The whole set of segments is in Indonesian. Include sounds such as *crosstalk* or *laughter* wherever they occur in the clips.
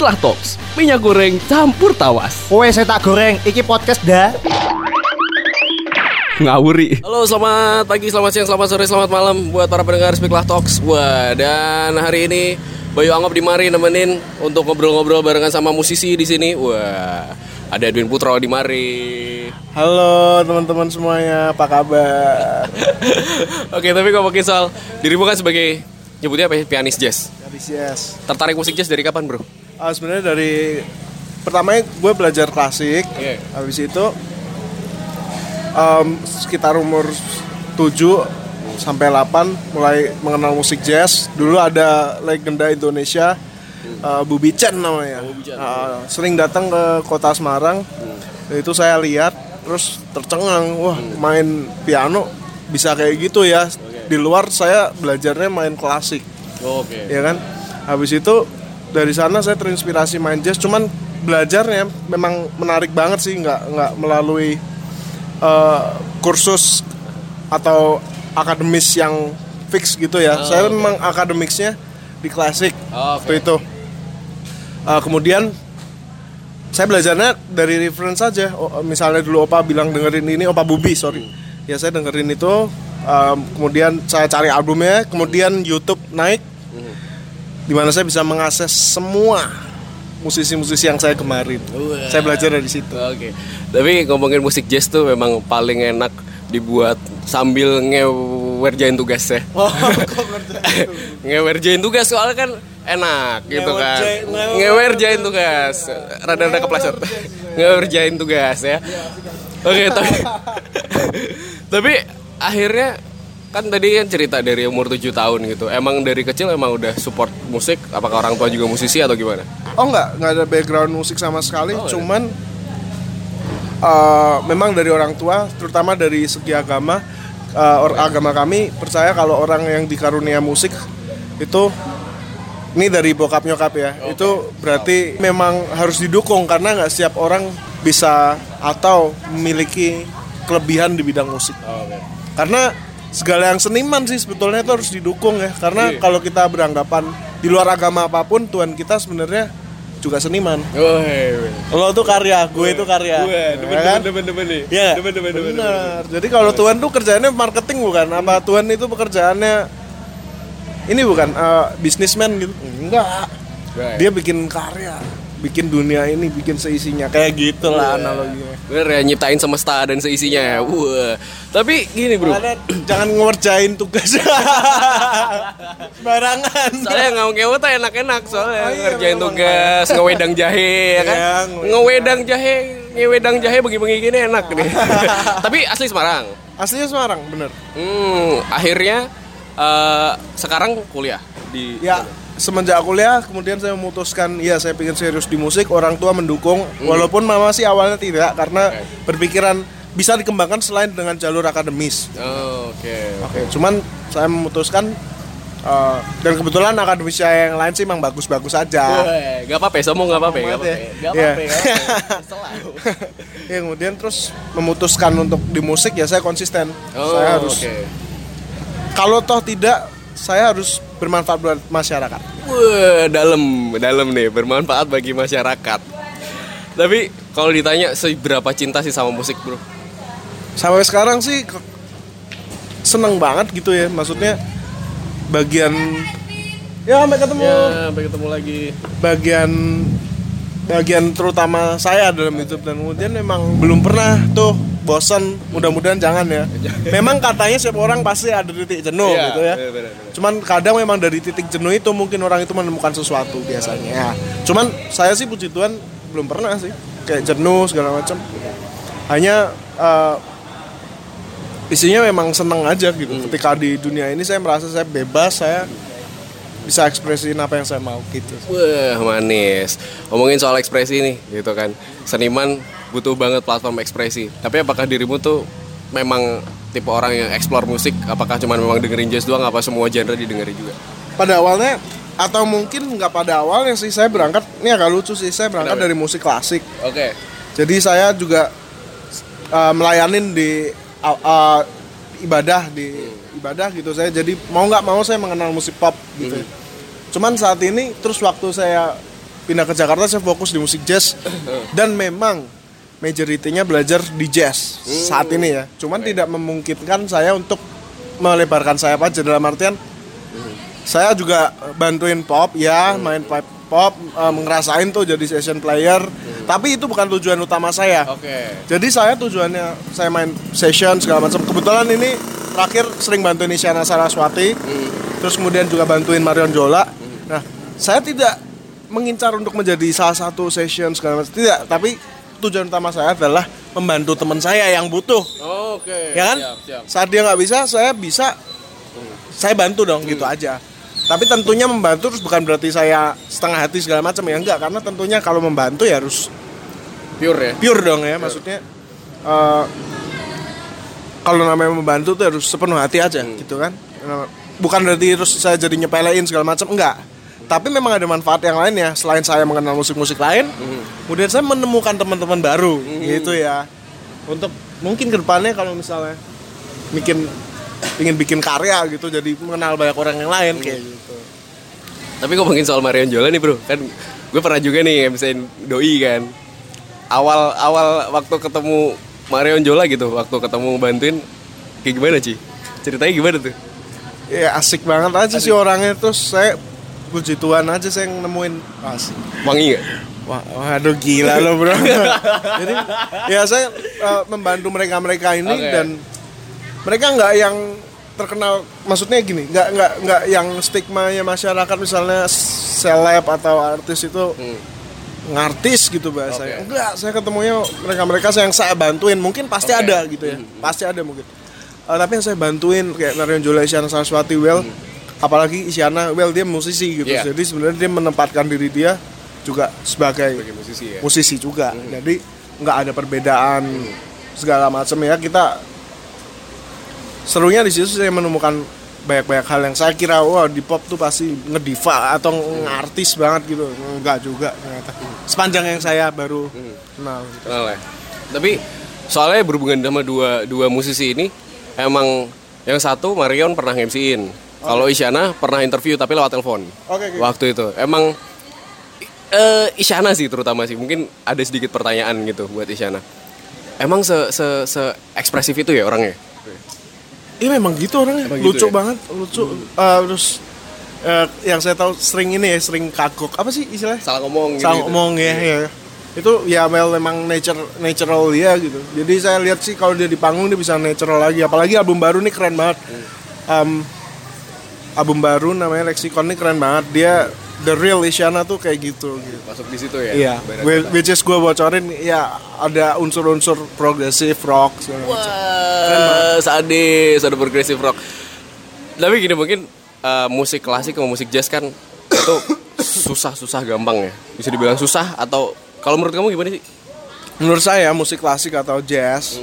Speaklah Talks, minyak goreng campur tawas. Kowe saya tak goreng, iki podcast dah. Ngawuri. Halo, selamat pagi, selamat siang, selamat sore, selamat malam buat para pendengar Speaklah Talks. Wah, dan hari ini Bayu Anggap di Mari nemenin untuk ngobrol-ngobrol barengan sama musisi di sini. Wah, ada Edwin Putro di Mari. Halo teman-teman semuanya, apa kabar? *laughs* Oke, tapi ngomongin soal dirimu kan sebagai nyebutnya apa ya? Pianis jazz. Habis yes. Tertarik musik jazz dari kapan, Bro? Ah, sebenarnya dari pertamanya gue belajar klasik. Iya. Habis itu em, sekitar umur 7 sampai 8 mulai mengenal musik jazz. Dulu ada legenda Indonesia eh, Bubi Chen namanya. Ah, sering datang ke kota Semarang. Itu saya lihat terus tercengang, wah main piano bisa kayak gitu ya. Di luar saya belajarnya main klasik. Oke. ya kan habis itu dari sana saya terinspirasi main jazz cuman belajarnya memang menarik banget sih nggak nggak melalui eh, kursus atau akademis yang fix gitu ya. Saya memang akademisnya di klasik Oh, waktu itu. Eh, kemudian saya belajarnya dari reference saja Oh, misalnya dulu opa bilang dengerin ini opa bubi sorry. Ya saya dengerin itu em, kemudian saya cari albumnya kemudian YouTube naik di mana saya bisa mengakses semua musisi-musisi yang saya kemarin saya belajar dari situ Oke. Tapi ngomongin musik jazz tuh memang paling enak dibuat sambil ngewerjain tugas ya. Oh, *laughs* ngewerjain tugas soalnya kan enak gitu kan. Ngewerjain- ngewer- Ngewerjain tugas. Rada-rada kepleset. Ngewerjain tugas ya. Oke, tapi *laughs* tapi akhirnya kan tadi kan cerita dari umur 7 tahun gitu. Emang dari kecil emang udah support musik? Apakah orang tua juga musisi atau gimana? oh nggak. Nggak ada background musik sama sekali. Cuman eh, memang dari orang tua terutama dari segi agama eh, or- agama kami percaya kalau orang yang dikarunia musik itu ini dari bokap nyokap ya. Itu berarti memang harus didukung karena nggak setiap orang bisa atau memiliki kelebihan di bidang musik. Karena segala yang seniman sih sebetulnya itu harus didukung ya karena kalau kita beranggapan di luar agama apa pun Tuhan kita sebenarnya juga seniman lo tuh karya gue itu karya ya kan? demen nih. Iya, benar. Jadi kalau Tuhan tuh kerjaannya marketing bukan? Apa Tuhan itu pekerjaannya ini bukan eh, bisnismen gitu? Enggak. Right. Dia bikin karya, bikin dunia ini, bikin seisinya kayak gitulah analoginya. Bener ya nyiptain semesta dan seisinya ya. Wah. Tapi gini bro. Makanya jangan ngerjain tugas. *laughs* Barangan. Soalnya nggak ngewe tuh enak-enak soalnya Oh, iya, ngerjain tugas, ngewedang jahe ya kan. Iya, ngewedang jahe, ngewedang jahe bagi-bagi gini enak nih. *laughs* Tapi asli Semarang. Aslinya Semarang, bener. Hmm, akhirnya eh, sekarang kuliah di Ya, semenjak kuliah kemudian saya memutuskan ya saya pengen serius di musik, orang tua mendukung walaupun mama sih awalnya tidak karena berpikiran bisa dikembangkan selain dengan jalur akademis. Oh, Oke. Oke, cuman saya memutuskan uh, dan kebetulan akademis saya yang lain sih emang bagus-bagus aja. Wah, Gak apa-apa, sombong gak apa-apa, gak apa-apa. ya. Gak apa-apa, ya kemudian terus memutuskan untuk di musik ya saya konsisten. Oh, saya harus oke. kalau toh tidak saya harus bermanfaat buat masyarakat. Wah, dalam, dalam nih, bermanfaat bagi masyarakat. Tapi kalau ditanya seberapa cinta sih sama musik, bro? sampai sekarang sih seneng banget gitu ya maksudnya bagian ya sampai ketemu Ya, sampai ketemu lagi. bagian bagian terutama saya dalam hidup dan kemudian memang belum pernah tuh bosan mudah-mudahan jangan ya *laughs* memang katanya setiap orang pasti ada titik jenuh Iya, gitu ya bener, bener, bener. cuman kadang memang dari titik jenuh itu mungkin orang itu menemukan sesuatu biasanya cuman saya sih puji Tuhan belum pernah sih kayak jenuh segala macam hanya eh, isinya memang seneng aja gitu Hmm. ketika di dunia ini saya merasa saya bebas saya bisa ekspresiin apa yang saya mau gitu Wah, manis. Ngomongin soal ekspresi nih, gitu kan. Seniman butuh banget platform ekspresi. Tapi apakah dirimu tuh memang tipe orang yang explore musik? Apakah cuma memang dengerin jazz doang? Apa semua genre didengerin juga? pada awalnya atau mungkin nggak pada awalnya sih saya berangkat ini agak lucu sih saya berangkat Kenapa? dari musik klasik Oke. jadi saya juga uh, melayanin di uh, uh, ibadah di ibadah gitu saya jadi mau nggak mau saya mengenal musik pop gitu ya. cuman saat ini terus waktu saya pindah ke Jakarta saya fokus di musik jazz dan memang majority-nya belajar di jazz saat ini ya. Cuman tidak memungkinkan saya untuk melebarkan sayap aja dalam artian saya juga bantuin pop ya, main pop pop eh, ngerasain tuh jadi session player. Tapi itu bukan tujuan utama saya. Oke. Jadi saya tujuannya saya main session segala macam. Kebetulan ini terakhir sering bantuin Isyana Saraswati. Terus kemudian juga bantuin Marion Jola. Nah, saya tidak mengincar untuk menjadi salah satu session segala macam. Tidak, tapi tujuan utama saya adalah membantu teman saya yang butuh. Oke. Ya kan? Siap, siap. Saat dia nggak bisa, saya bisa saya bantu dong gitu aja. Tapi tentunya membantu terus bukan berarti saya setengah hati segala macam ya enggak karena tentunya kalau membantu ya harus Pure ya. pure dong ya maksudnya eh, kalau namanya membantu tuh harus sepenuh hati aja gitu kan Eh, bukan berarti terus saya jadi nyepelein segala macam enggak tapi memang ada manfaat yang lain ya selain saya mengenal musik-musik lain kemudian saya menemukan teman-teman baru gitu ya untuk mungkin ke depannya kalau misalnya bikin ingin bikin karya gitu jadi mengenal banyak orang yang lain kayak gitu Tapi ngomongin soal Marion Jola nih bro, kan gue pernah juga nih MC doi kan. Awal awal waktu ketemu Marion Jola gitu, waktu ketemu bantuin, kayak gimana sih? Ceritanya gimana tuh? ya asik banget aja sih orangnya terus saya puji Tuhan aja saya yang nemuin asik Wangi gak? Wah, waduh gila lo bro. *laughs* Jadi ya saya eh, membantu mereka-mereka ini Oke. dan mereka nggak yang terkenal, maksudnya gini, nggak nggak nggak yang stigma ya masyarakat misalnya seleb atau artis itu ngartis gitu bahasanya. Oke. Enggak, saya ketemunya mereka-mereka yang saya bantuin, mungkin pasti Oke. ada gitu ya, pasti ada mungkin. Eh, tapi yang saya bantuin kayak Narion Jola Isyana Saraswati Well, apalagi Isyana Well dia musisi gitu, Iya. jadi sebenarnya dia menempatkan diri dia juga sebagai Sebagai musisi ya. musisi juga. Jadi nggak ada perbedaan segala macam ya. Kita serunya di situ saya menemukan banyak-banyak hal yang saya kira wah di pop tuh pasti ngediva atau ngartis banget gitu. Enggak juga ternyata. Sepanjang yang saya baru kenal. Kenal ya. Tapi soalnya berhubungan sama dua dua musisi ini, emang yang satu Marion pernah MC-in. Kalau Isyana pernah interview tapi lewat telepon. Oke, oke. Waktu itu. Emang eh Isyana sih terutama sih. Mungkin ada sedikit pertanyaan gitu buat Isyana. Emang se se se ekspresif itu ya orangnya? Iya memang gitu orangnya. Emang gitu lucu ya? banget lucu. Eh, terus eh, yang saya tahu sering ini ya sering kagok. Apa sih istilahnya? Salah ngomong gitu. salah ngomong ya, ya. Itu ya well memang nature natural dia gitu. Jadi saya lihat sih kalau dia di panggung dia bisa natural lagi. Apalagi album baru nih keren banget. Em, album baru namanya Lexicon ini keren banget dia the real Isyana tuh kayak gitu gitu Masuk di situ ya. Iya, kata. which is gue bocorin ya ada unsur-unsur progressive rock. Wah, sadis, ada progressive rock. Tapi gini mungkin eh, musik klasik sama musik jazz kan itu *coughs* susah-susah gampang ya. Bisa dibilang susah atau kalau menurut kamu gimana sih? Menurut saya musik klasik atau jazz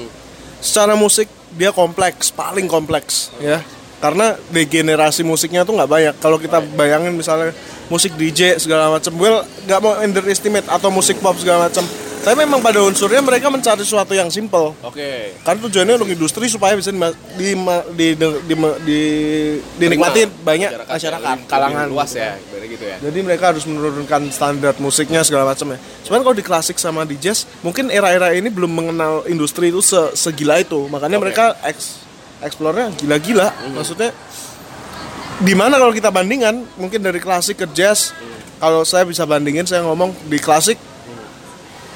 secara musik dia kompleks, paling kompleks ya. Karena degenerasi musiknya tuh nggak banyak. Kalau kita bayangin misalnya musik DJ segala macam, well nggak mau underestimate atau musik pop segala macam. Tapi memang pada unsurnya mereka mencari sesuatu yang simple. Oke. Karena tujuannya untuk industri supaya bisa di, di, di, di, di- dinikmati banyak masyarakat, kalangan luas ya, gitu ya. jadi mereka harus menurunkan standar musiknya segala macam ya. Cuman kalau di klasik sama di jazz, mungkin era-era ini belum mengenal industri itu se- segila itu. Makanya mereka eks explore-nya gila-gila. Maksudnya di mana kalau kita bandingkan, mungkin dari klasik ke jazz, kalau saya bisa bandingin saya ngomong di klasik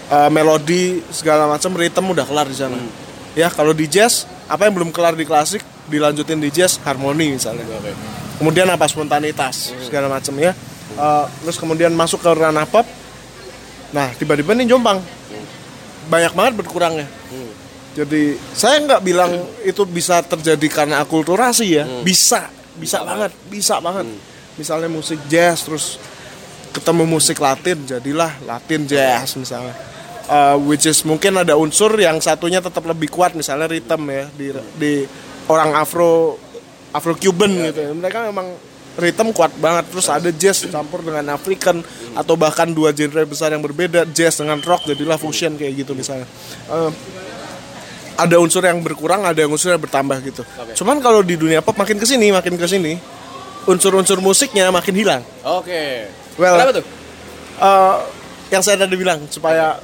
eh, melodi segala macam ritme udah kelar di sana. Ya, kalau di jazz apa yang belum kelar di klasik dilanjutin di jazz harmoni misalnya. Oke. kemudian apa? Spontanitas segala macam ya. Eh, terus kemudian masuk ke ranah pop. Nah tiba-tiba nih jompang. Banyak banget berkurangnya jadi saya nggak bilang itu bisa terjadi karena akulturasi ya. Bisa bisa banget bisa banget. Misalnya musik jazz terus ketemu musik Latin jadilah Latin jazz misalnya. Uh, which is mungkin ada unsur yang satunya tetap lebih kuat misalnya rhythm ya di di orang Afro Afro Cuban gitu. ya. mereka memang rhythm kuat banget terus ada jazz campur dengan African atau bahkan dua genre besar yang berbeda jazz dengan rock jadilah fusion kayak gitu misalnya. Uh, ada unsur yang berkurang ada yang unsur yang bertambah gitu cuman kalau di dunia pop makin ke sini makin ke sini unsur-unsur musiknya makin hilang Oke. Well, Kenapa tuh? eh, yang saya tadi bilang supaya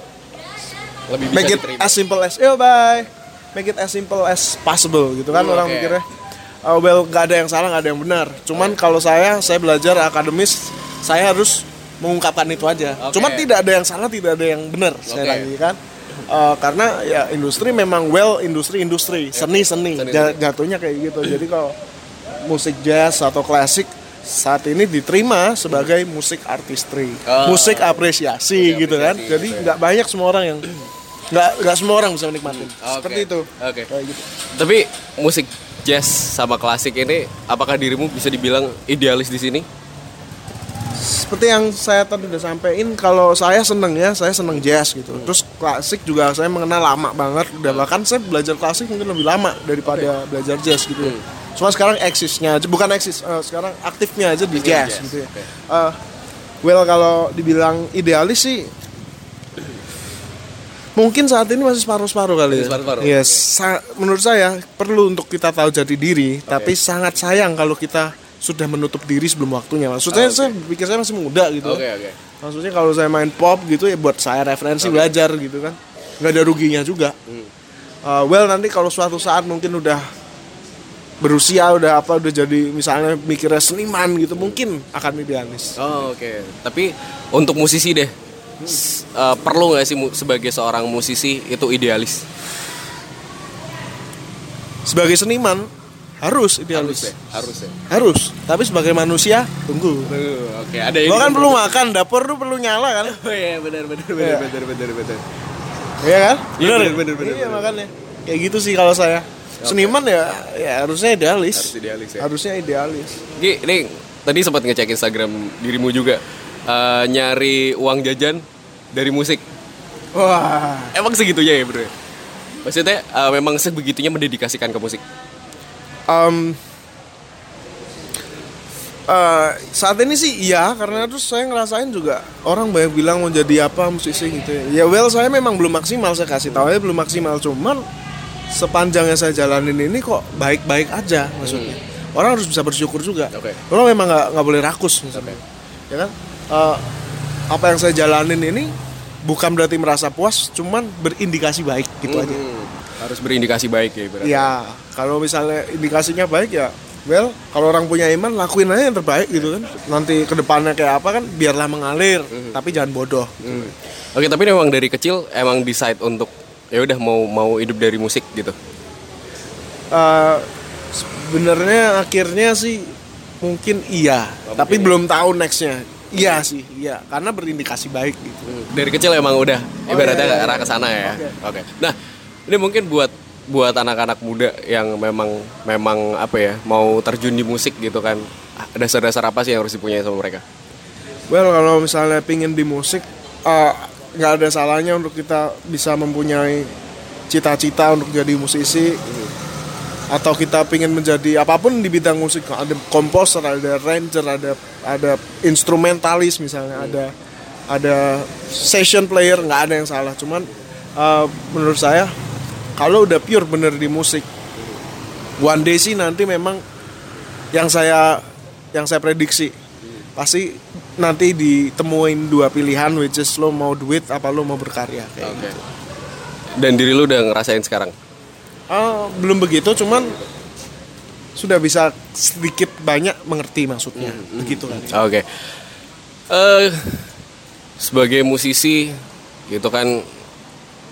Lebih bisa make it diterima. as simple as yo bye make it as simple as possible gitu kan Hmm, orang mikirnya uh, well nggak ada yang salah nggak ada yang benar cuman kalau saya saya belajar akademis saya harus mengungkapkan itu aja Oke. cuman tidak ada yang salah tidak ada yang benar saya Oke. lagi kan Uh, karena ya industri memang well industri industri seni seni Seni, Ja- jatuhnya kayak gitu *clears throat* jadi kalau musik jazz atau klasik saat ini diterima sebagai musik artistry Oh. musik apresiasi gitu kan apresiasi, jadi nggak banyak semua orang yang *clears throat* nggak nggak semua orang bisa menikmati Oke. seperti itu Oke. Kayak gitu. Tapi musik jazz sama klasik ini apakah dirimu bisa dibilang idealis di sini? Seperti yang saya tadi udah sampein kalau saya seneng ya saya seneng jazz gitu. Terus klasik juga saya mengenal lama banget. Udah bahkan saya belajar klasik mungkin lebih lama daripada belajar jazz gitu ya. cuma sekarang eksisnya bukan eksis eh, sekarang aktifnya aja di jazz, jazz, gitu ya. oke. Eh, well kalau dibilang idealis sih mungkin saat ini masih separuh-separuh kali ya. separuh-separuh, Yes, sa- menurut saya perlu untuk kita tahu jati diri, tapi sangat sayang kalau kita sudah menutup diri sebelum waktunya. Maksudnya Oh, oke. saya pikir saya masih muda gitu. Oke oke. Maksudnya kalau saya main pop gitu ya buat saya referensi belajar gitu kan. nggak ada ruginya juga. Hmm. Uh, well nanti kalau suatu saat mungkin udah berusia udah apa udah jadi misalnya mikirnya seniman gitu mungkin akan idealis. Oh, oke. Tapi untuk musisi deh, s- eh, perlu nggak sih sebagai seorang musisi itu idealis? Sebagai seniman harus idealis. Harus ya, harus ya. Harus. Tapi sebagai manusia tunggu. Uh, Oke, ada Lo kan perlu makan, dapur tuh perlu nyala kan? *laughs* Oh iya, benar benar benar benar benar benar. Iya kan? Iya, bener, bener, bener, Iya makanya. Kayak gitu sih kalau saya. Seniman ya, ya harusnya idealis. Harus idealis ya. Harusnya idealis. Gi, ini tadi sempat ngecek Instagram dirimu juga Eh, nyari uang jajan dari musik. Wah. Emang segitunya ya, Bro? Maksudnya eh, memang sebegitunya mendedikasikan ke musik. Em, eh, saat ini sih iya karena terus saya ngerasain juga orang banyak bilang mau jadi apa musisi gitu ya. Ya well saya memang belum maksimal saya kasih tahu ya belum maksimal cuman sepanjang yang saya jalanin ini kok baik-baik aja maksudnya. Orang harus bisa bersyukur juga. Oke. Orang memang nggak nggak boleh rakus maksudnya. Ya kan? Eh, apa yang saya jalanin ini bukan berarti merasa puas, cuman berindikasi baik gitu aja. Hmm, Harus berindikasi baik ya, berarti. Ya, kalau misalnya indikasinya baik ya, well, kalau orang punya iman lakuin aja yang terbaik gitu kan. Nanti ke depannya kayak apa kan, biarlah mengalir, tapi jangan bodoh. Hmm. Oke, tapi memang dari kecil emang decide untuk ya udah mau mau hidup dari musik gitu. Eh, Sebenarnya akhirnya sih mungkin iya, tapi belum tahu nextnya. Iya sih, iya, karena berindikasi baik gitu. Dari kecil emang udah ibaratnya iya, iya. arah ke sana ya. Oke. Nah, ini mungkin buat buat anak-anak muda yang memang memang apa ya, mau terjun di musik gitu kan. Dasar-dasar apa sih yang harus dipunyai sama mereka? Well, kalau misalnya pingin di musik, eh, nggak ada salahnya untuk kita bisa mempunyai cita-cita untuk jadi musisi. Atau kita pingin menjadi apa pun di bidang musik, ada komposer, ada arranger, ada ada instrumentalis misalnya, ada ada session player, nggak ada yang salah. Cuman eh, menurut saya kalau udah pure bener di musik, one day sih nanti memang yang saya yang saya prediksi pasti nanti ditemuin dua pilihan which is lo mau duit apa lo mau berkarya kayak Oke. gitu. Dan diri lu udah ngerasain sekarang. Ah, belum begitu cuman sudah bisa sedikit banyak mengerti maksudnya begitu kan Oke. Eh sebagai musisi gitu kan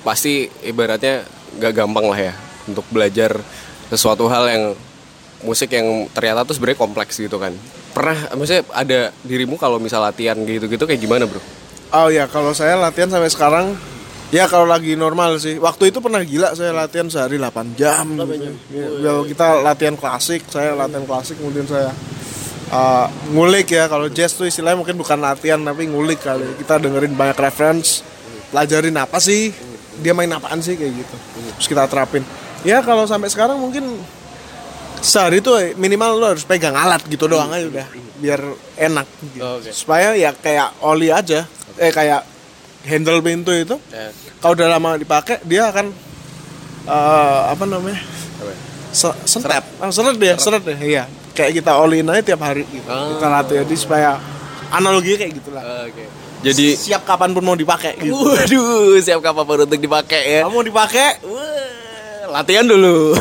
pasti ibaratnya gak gampang lah ya untuk belajar sesuatu hal yang musik yang ternyata tuh sebenarnya kompleks gitu kan. Pernah maksudnya ada dirimu kalau misal latihan gitu-gitu kayak gimana, Bro? oh ya kalau saya latihan sampai sekarang ya kalau lagi normal sih. Waktu itu pernah gila saya latihan sehari 8 jam. Gitu. Ya, kalau kita latihan klasik saya latihan klasik kemudian saya uh, ngulik ya. Kalau jazz tuh istilahnya mungkin bukan latihan tapi ngulik kali. Kita dengerin banyak reference. Pelajarin apa sih dia main apaan sih kayak gitu terus kita terapin ya kalau sampai sekarang mungkin sehari tuh minimal lo harus pegang alat gitu doang aja udah biar enak gitu. Oke. supaya ya kayak oli aja eh kayak handle pintu itu Ya. kalau udah lama dipakai dia akan eh, apa namanya? Se- sentep Ah, seret deh seret deh iya kayak kita oliin aja tiap hari gitu Oh. kita latih jadi supaya analoginya kayak gitulah Oke. Jadi siap kapan pun mau dipakai gitu. Waduh, siap kapan untuk dipakai ya. Kamu mau dipakai Wah, latihan dulu.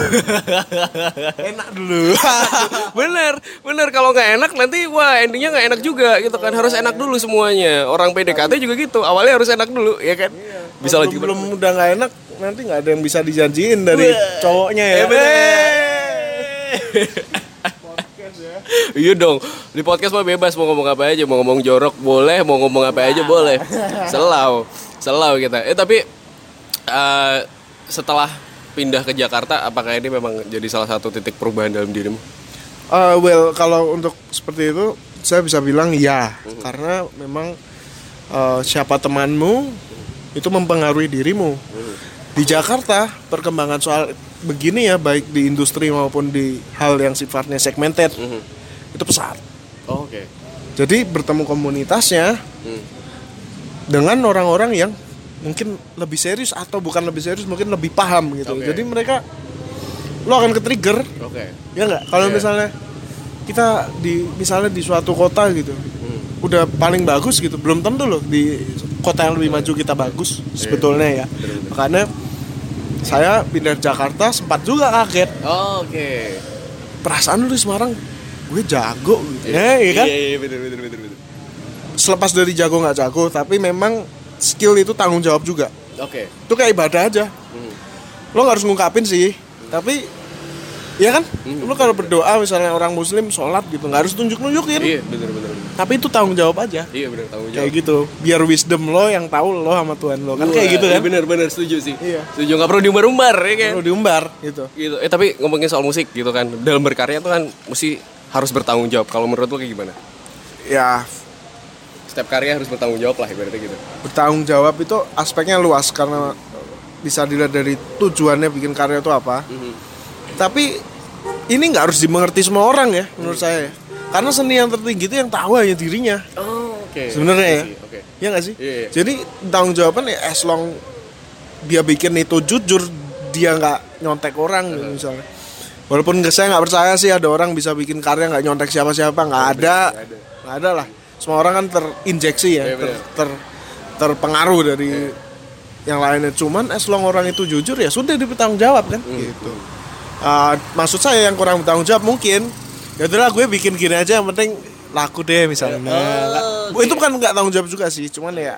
*laughs* enak dulu. *laughs* bener, bener kalau nggak enak nanti wah endingnya nggak enak juga gitu kan harus enak dulu semuanya. Orang PDKT juga gitu, awalnya harus enak dulu ya kan. Bisa belum, lagi belum udah nggak enak nanti nggak ada yang bisa dijanjiin dari cowoknya ya. *laughs* Bener. Iya dong, di podcast mah bebas mau ngomong apa aja, mau ngomong jorok boleh, mau ngomong apa aja boleh. *laughs* Selau, selau kita. Eh tapi eh, setelah pindah ke Jakarta, apakah ini memang jadi salah satu titik perubahan dalam dirimu? Uh, well kalau untuk seperti itu saya bisa bilang ya karena memang uh, siapa temanmu itu mempengaruhi dirimu di Jakarta perkembangan soal begini ya baik di industri maupun di hal yang sifatnya segmented itu pesat. Oh, Oke. jadi bertemu komunitasnya dengan orang-orang yang mungkin lebih serius atau bukan lebih serius mungkin lebih paham gitu. Oke. jadi mereka lo akan ke trigger Oke. ya nggak? Kalau Iya. misalnya kita di misalnya di suatu kota gitu udah paling bagus gitu belum tentu loh di kota yang lebih maju kita bagus sebetulnya ya. Makanya saya pindah Jakarta sempat juga kaget. Oh, Oke. perasaan lu di Semarang gue jago. Gitu ya, iya kan? Iya, iya, bener, bener, bener, bener. selepas dari jago nggak jago tapi memang skill itu tanggung jawab juga. Oke. itu kayak ibadah aja. Lo nggak harus ngungkapin sih tapi ya kan? Lo kalau berdoa misalnya orang muslim sholat gitu nggak harus tunjuk nunjukin Iya, bener, bener, bener. tapi itu tanggung jawab aja. Iya, bener, tanggung jawab. kayak gitu. Biar wisdom lo yang tahu lo sama Tuhan lo. Kan kayak Wah, gitu iya, kan? Bener, bener, setuju sih. Iya. Setuju, nggak perlu diumbar-umbar ya kan? lo diumbar gitu. Gitu. Eh tapi ngomongin soal musik gitu kan. Dalam berkarya tuh kan mesti harus bertanggung jawab. Kalau menurut lo kayak gimana? Ya. Setiap karya harus bertanggung jawab lah ibaratnya gitu. Bertanggung jawab itu aspeknya luas karena bisa dilihat dari tujuannya bikin karya itu apa. Tapi ini nggak harus dimengerti semua orang ya menurut saya ya. karena seni yang tertinggi itu yang tahu hanya dirinya. Oh oke. Sebenarnya ya. Oke ya nggak sih? Iya, iya. jadi tanggung jawaban ya as long dia bikin itu jujur dia nggak nyontek orang gitu misalnya. Walaupun saya nggak percaya sih ada orang bisa bikin karya nggak nyontek siapa siapa nggak ada. nggak ada. Lah. Semua orang kan terinjeksi ya Iya, ter, ter- terpengaruh dari yang lainnya. Cuman as long orang itu jujur ya sudah dipertanggung jawab kan? Hmm. gitu Ah, maksud saya yang kurang bertanggung jawab mungkin. Ya udahlah gue bikin gini aja yang penting laku deh misalnya. Nggak- Oh, itu kan nggak tanggung jawab juga sih cuman ya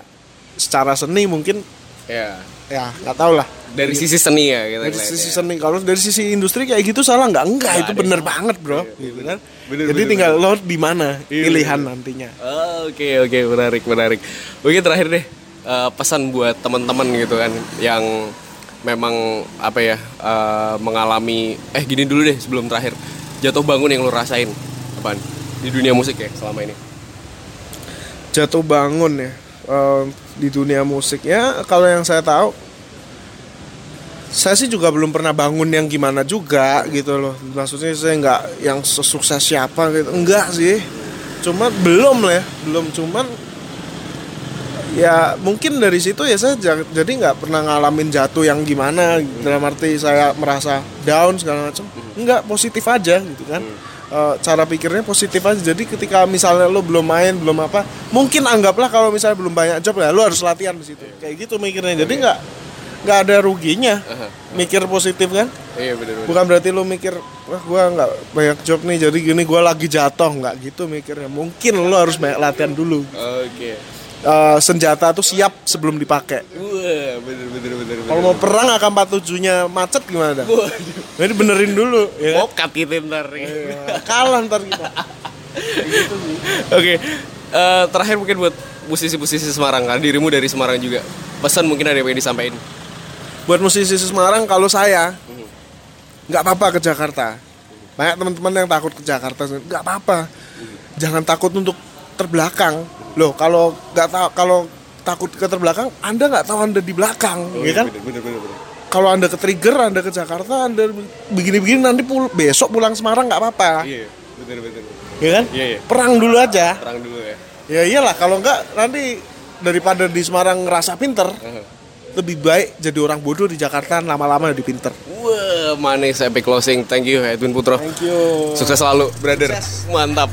secara seni mungkin ya ya nggak tahu lah. Dari sisi seni ya kita dari sisi seni. Kalau dari sisi industri kayak gitu salah nggak? Enggak itu ada. bener banget bro. Gitu kan? Bener, jadi bener, tinggal lo di mana Iya, pilihan nantinya. Oh, Oke oke menarik menarik. Oke terakhir deh. Eh, pesan buat teman-teman gitu kan yang memang apa ya eh, mengalami eh gini dulu deh sebelum terakhir. Jatuh bangun yang lo rasain. Apaan? Di dunia musik ya selama ini. jatuh bangun ya eh, di dunia musik. Ya kalau yang saya tahu saya sih juga belum pernah bangun yang gimana juga gitu loh. Maksudnya saya nggak yang sesukses siapa gitu. Enggak sih. Cuma belum lah ya belum. Cuman ya mungkin dari situ ya saya ja- jadi nggak pernah ngalamin jatuh yang gimana dalam arti saya merasa down segala macam enggak positif aja gitu kan. Eh, cara pikirnya positif aja. Jadi ketika misalnya lo belum main belum apa mungkin anggaplah kalau misalnya belum banyak job ya lo harus latihan di situ. Kayak gitu mikirnya. Jadi nggak nggak ada ruginya mikir positif kan. Iya benar bukan berarti lo mikir wah gua nggak banyak job nih jadi gini gua lagi jatuh. Nggak gitu mikirnya. Mungkin lo harus banyak latihan dulu. Oke. Eh, senjata tuh siap sebelum dipakai Wah bener bener bener. kalau mau perang AK-47 nya macet gimana dah? jadi benerin dulu ya kan? Gitu ntar. Ya, kalah ntar kita Oke, eh, terakhir mungkin buat musisi-musisi Semarang kan, dirimu dari Semarang juga. Pesan mungkin ada yang pengen disampaikan. buat musisi Semarang kalau saya nggak apa-apa ke Jakarta banyak teman-teman yang takut ke Jakarta nggak apa-apa jangan takut untuk terbelakang loh kalau nggak tahu kalau takut ke terbelakang anda nggak tahu anda di belakang ya kan Bener bener bener. kalau anda ke trigger anda ke Jakarta anda begini-begini nanti pul besok pulang Semarang nggak apa-apa Iya, bener bener. ya kan Iya, iya. perang dulu aja Terang dulu ya. ya iyalah kalau nggak nanti daripada di Semarang ngerasa pinter lebih baik jadi orang bodoh di Jakarta lama-lama jadi pinter Wah, manis epic closing. Thank you Edwin Putro. thank you Sukses selalu, brother. Mantap.